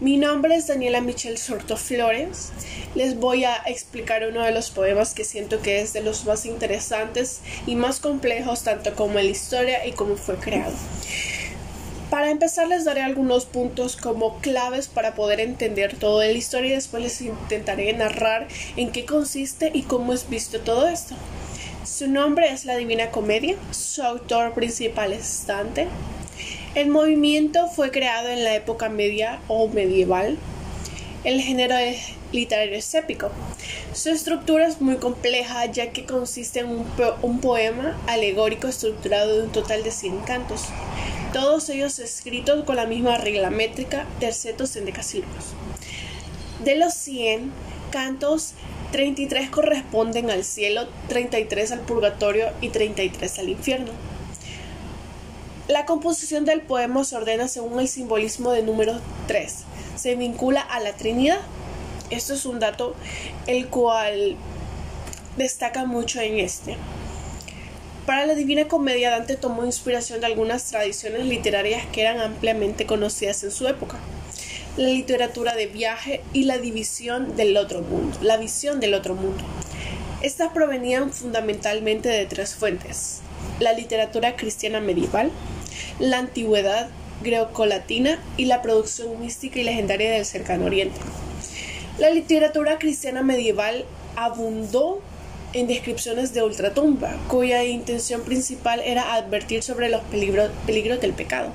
Mi nombre es Daniela Michelle Sorto Flores. Les voy a explicar uno de los poemas que siento que es de los más interesantes y más complejos, tanto como la historia y cómo fue creado. Para empezar les daré algunos puntos como claves para poder entender todo de la historia y después les intentaré narrar en qué consiste y cómo es visto todo esto. Su nombre es La Divina Comedia, su autor principal es Dante, el movimiento fue creado en la época media o medieval. El género literario es épico. Su estructura es muy compleja ya que consiste en un, poema alegórico estructurado de un total de 100 cantos, todos ellos escritos con la misma regla métrica, tercetos en decasílabos. De los 100 cantos, 33 corresponden al cielo, 33 al purgatorio y 33 al infierno. La composición del poema se ordena según el simbolismo de número 3. Se vincula a la Trinidad. Esto es un dato el cual destaca mucho en este. Para la Divina Comedia, Dante tomó inspiración de algunas tradiciones literarias que eran ampliamente conocidas en su época. La literatura de viaje y la división del otro mundo, la visión del otro mundo. Estas provenían fundamentalmente de tres fuentes. La literatura cristiana medieval, la antigüedad greco-latina y la producción mística y legendaria del cercano oriente. La literatura cristiana medieval abundó en descripciones de ultratumba, cuya intención principal era advertir sobre los peligros, del pecado.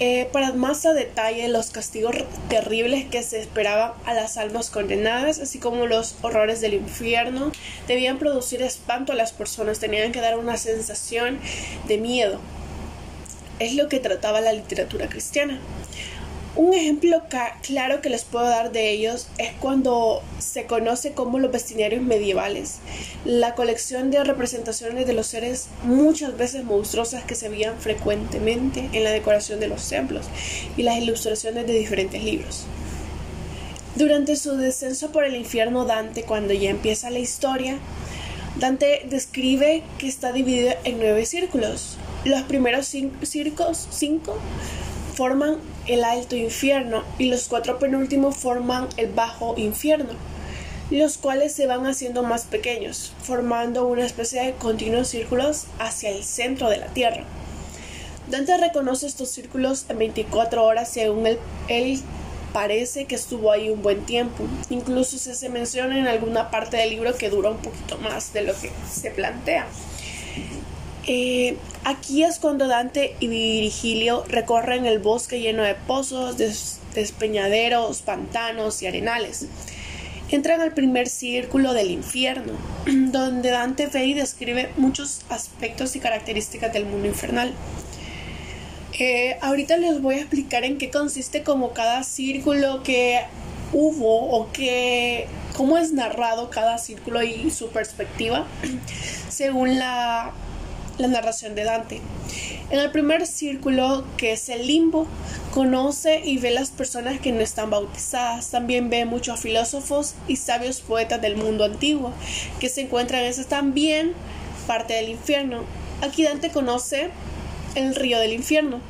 Eh, para más a detalle los castigos terribles que se esperaban a las almas condenadas, así como los horrores del infierno, debían producir espanto a las personas, tenían que dar una sensación de miedo es lo que trataba la literatura cristiana. Un ejemplo claro que les puedo dar de ellos es cuando se conoce como los bestiarios medievales, la colección de representaciones de los seres muchas veces monstruosas que se veían frecuentemente en la decoración de los templos y las ilustraciones de diferentes libros. Durante su descenso por el infierno Dante, cuando ya empieza la historia, Dante describe que está dividido en nueve círculos, los primeros cinco, cinco forman el alto infierno y los cuatro penúltimos forman el bajo infierno, los cuales se van haciendo más pequeños, formando una especie de continuos círculos hacia el centro de la Tierra. Dante reconoce estos círculos en 24 horas según él, parece que estuvo ahí un buen tiempo. Incluso se menciona en alguna parte del libro que dura un poquito más de lo que se plantea. Eh, aquí es cuando Dante y Virgilio recorren el bosque lleno de pozos, despeñaderos, pantanos y arenales. Entran al primer círculo del infierno, donde Dante ve y describe muchos aspectos y características del mundo infernal. Eh, ahorita les voy a explicar en qué consiste como cada círculo que hubo o que cómo es narrado cada círculo y su perspectiva según la la narración de Dante. En el primer círculo, que es el limbo, conoce y ve las personas que no están bautizadas. También ve muchos filósofos y sabios poetas del mundo antiguo que se encuentran en ese también parte del infierno. Aquí Dante conoce el río del infierno,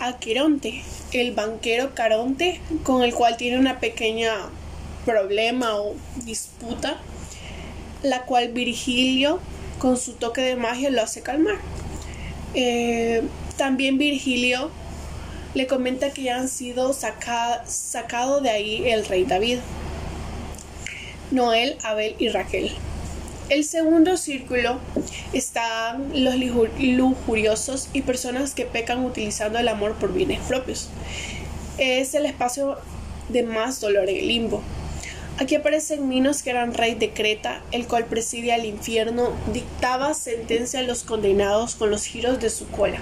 Aqueronte, el banquero Caronte, con el cual tiene una pequeña problema o disputa, la cual Virgilio con su toque de magia lo hace calmar. Eh, también Virgilio le comenta que ya han sido sacado de ahí el rey David, Noel, Abel y Raquel. El segundo círculo están los lujuriosos y personas que pecan utilizando el amor por bienes propios. Es el espacio de más dolor en el limbo. Aquí aparecen Minos, que eran rey de Creta, el cual presidia el infierno, dictaba sentencia a los condenados con los giros de su cola,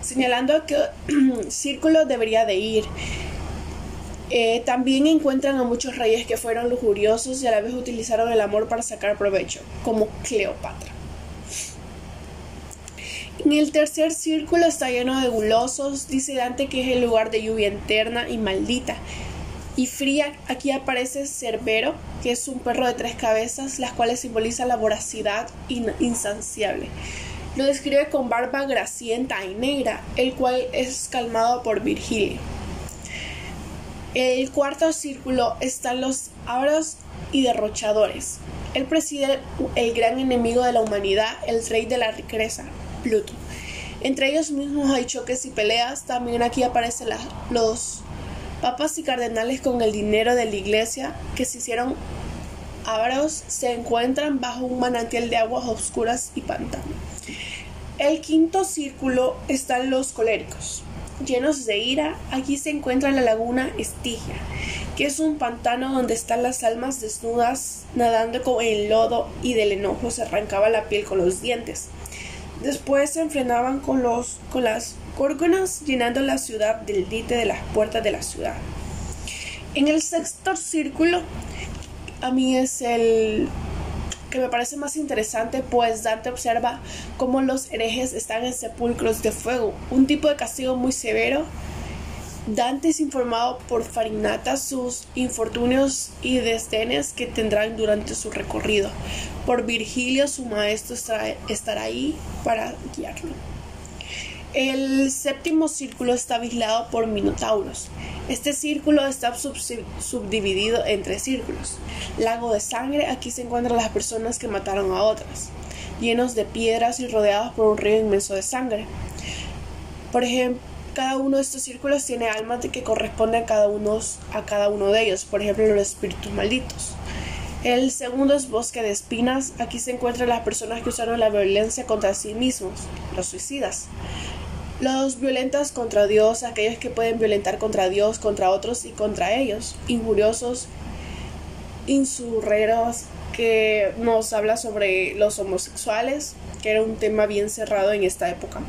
señalando a qué círculo debería de ir. Eh, también encuentran a muchos reyes que fueron lujuriosos y a la vez utilizaron el amor para sacar provecho, como Cleopatra. En el tercer círculo está lleno de gulosos, dice Dante que es el lugar de lluvia eterna y maldita, y fría, aquí aparece Cerbero, que es un perro de tres cabezas, las cuales simbolizan la voracidad insaciable. Lo describe con barba gracienta y negra, el cual es calmado por Virgilio. El cuarto círculo están los avaros y derrochadores. Él preside el gran enemigo de la humanidad, el rey de la riqueza, Pluto. Entre ellos mismos hay choques y peleas. También aquí aparecen los papas y cardenales con el dinero de la iglesia que se hicieron avaros. Se encuentran bajo un manantial de aguas oscuras y pantano. El quinto círculo están los coléricos. Llenos de ira, aquí se encuentra la laguna Estigia, que es un pantano donde están las almas desnudas nadando con el lodo y del enojo se arrancaba la piel con los dientes. Después se enfrenaban con, los, con las córgonas llenando la ciudad del dite de las puertas de la ciudad. En el sexto círculo, a mí es el que me parece más interesante, pues Dante observa cómo los herejes están en sepulcros de fuego, un tipo de castigo muy severo. Dante es informado por Farinata sus infortunios y desdenes que tendrán durante su recorrido. Por Virgilio, su maestro estará ahí para guiarlo. El séptimo círculo está vigilado por minotauros. Este círculo está subdividido en tres círculos. Lago de sangre, aquí se encuentran las personas que mataron a otras, llenos de piedras y rodeados por un río inmenso de sangre. Por ejemplo, cada uno de estos círculos tiene almas que corresponden a cada uno, a cada uno de ellos, por ejemplo los espíritus malditos. El segundo es bosque de espinas. Aquí se encuentran las personas que usaron la violencia contra sí mismos, los suicidas. Los violentos contra Dios, aquellos que pueden violentar contra Dios, contra otros y contra ellos. Injuriosos, insurreros, que nos habla sobre los homosexuales, que era un tema bien cerrado en esta época.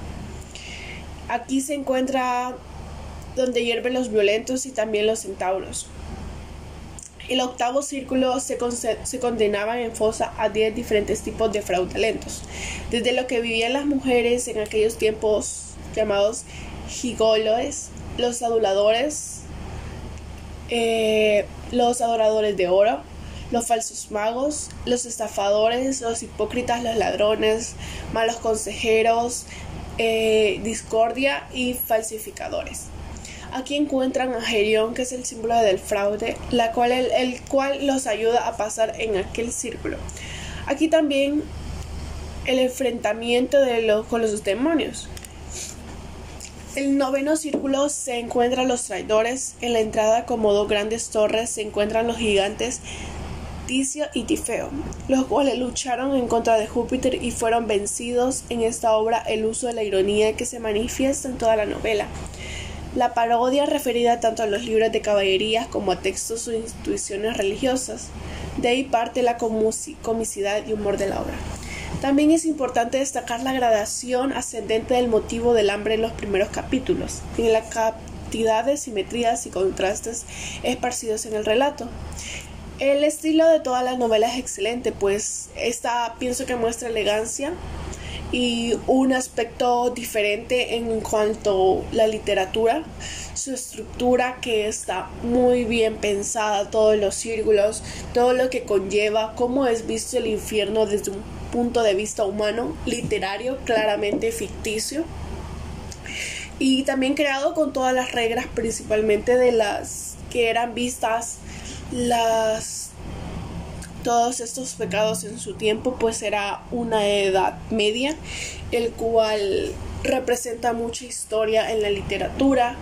Aquí se encuentra donde hierven los violentos y también los centauros. El octavo círculo se, condenaba en fosa a 10 diferentes tipos de fraudulentos, desde lo que vivían las mujeres en aquellos tiempos llamados gigoloes, los aduladores, eh, los adoradores de oro, los falsos magos, los estafadores, los hipócritas, los ladrones, malos consejeros, eh, discordia y falsificadores. Aquí encuentran a Gerión, que es el símbolo del fraude, la cual, el, cual los ayuda a pasar en aquel círculo. Aquí también el enfrentamiento de los, con los demonios. El noveno círculo se encuentran los traidores. En la entrada, como dos grandes torres, se encuentran los gigantes Ticio y Tifeo, los cuales lucharon en contra de Júpiter y fueron vencidos. En esta obra, el uso de la ironía que se manifiesta en toda la novela. La parodia referida tanto a los libros de caballerías como a textos o instituciones religiosas. De ahí parte la comicidad y humor de la obra. También es importante destacar la gradación ascendente del motivo del hambre en los primeros capítulos, en la cantidad de simetrías y contrastes esparcidos en el relato. El estilo de toda la novela es excelente, pues esta pienso que muestra elegancia y un aspecto diferente en cuanto a la literatura, su estructura que está muy bien pensada, todos los círculos, todo lo que conlleva, cómo es visto el infierno desde un punto de vista humano, literario, claramente ficticio. Y también creado con todas las reglas, principalmente de las que eran vistas las todos estos pecados en su tiempo, pues era una edad media, el cual representa mucha historia en la literatura,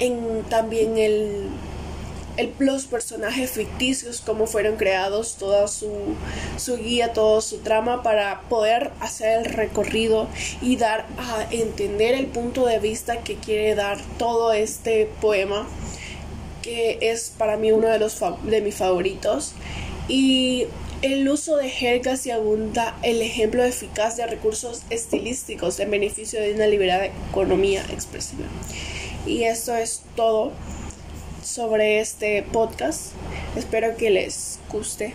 en también el los personajes ficticios, cómo fueron creados, toda su, su guía, toda su trama para poder hacer el recorrido y dar a entender el punto de vista que quiere dar todo este poema, que es para mí uno de, los de mis favoritos. Y el uso de jergas y abunda el ejemplo eficaz de recursos estilísticos en beneficio de una liberada economía expresiva. Y esto es todo sobre este podcast. Espero que les guste.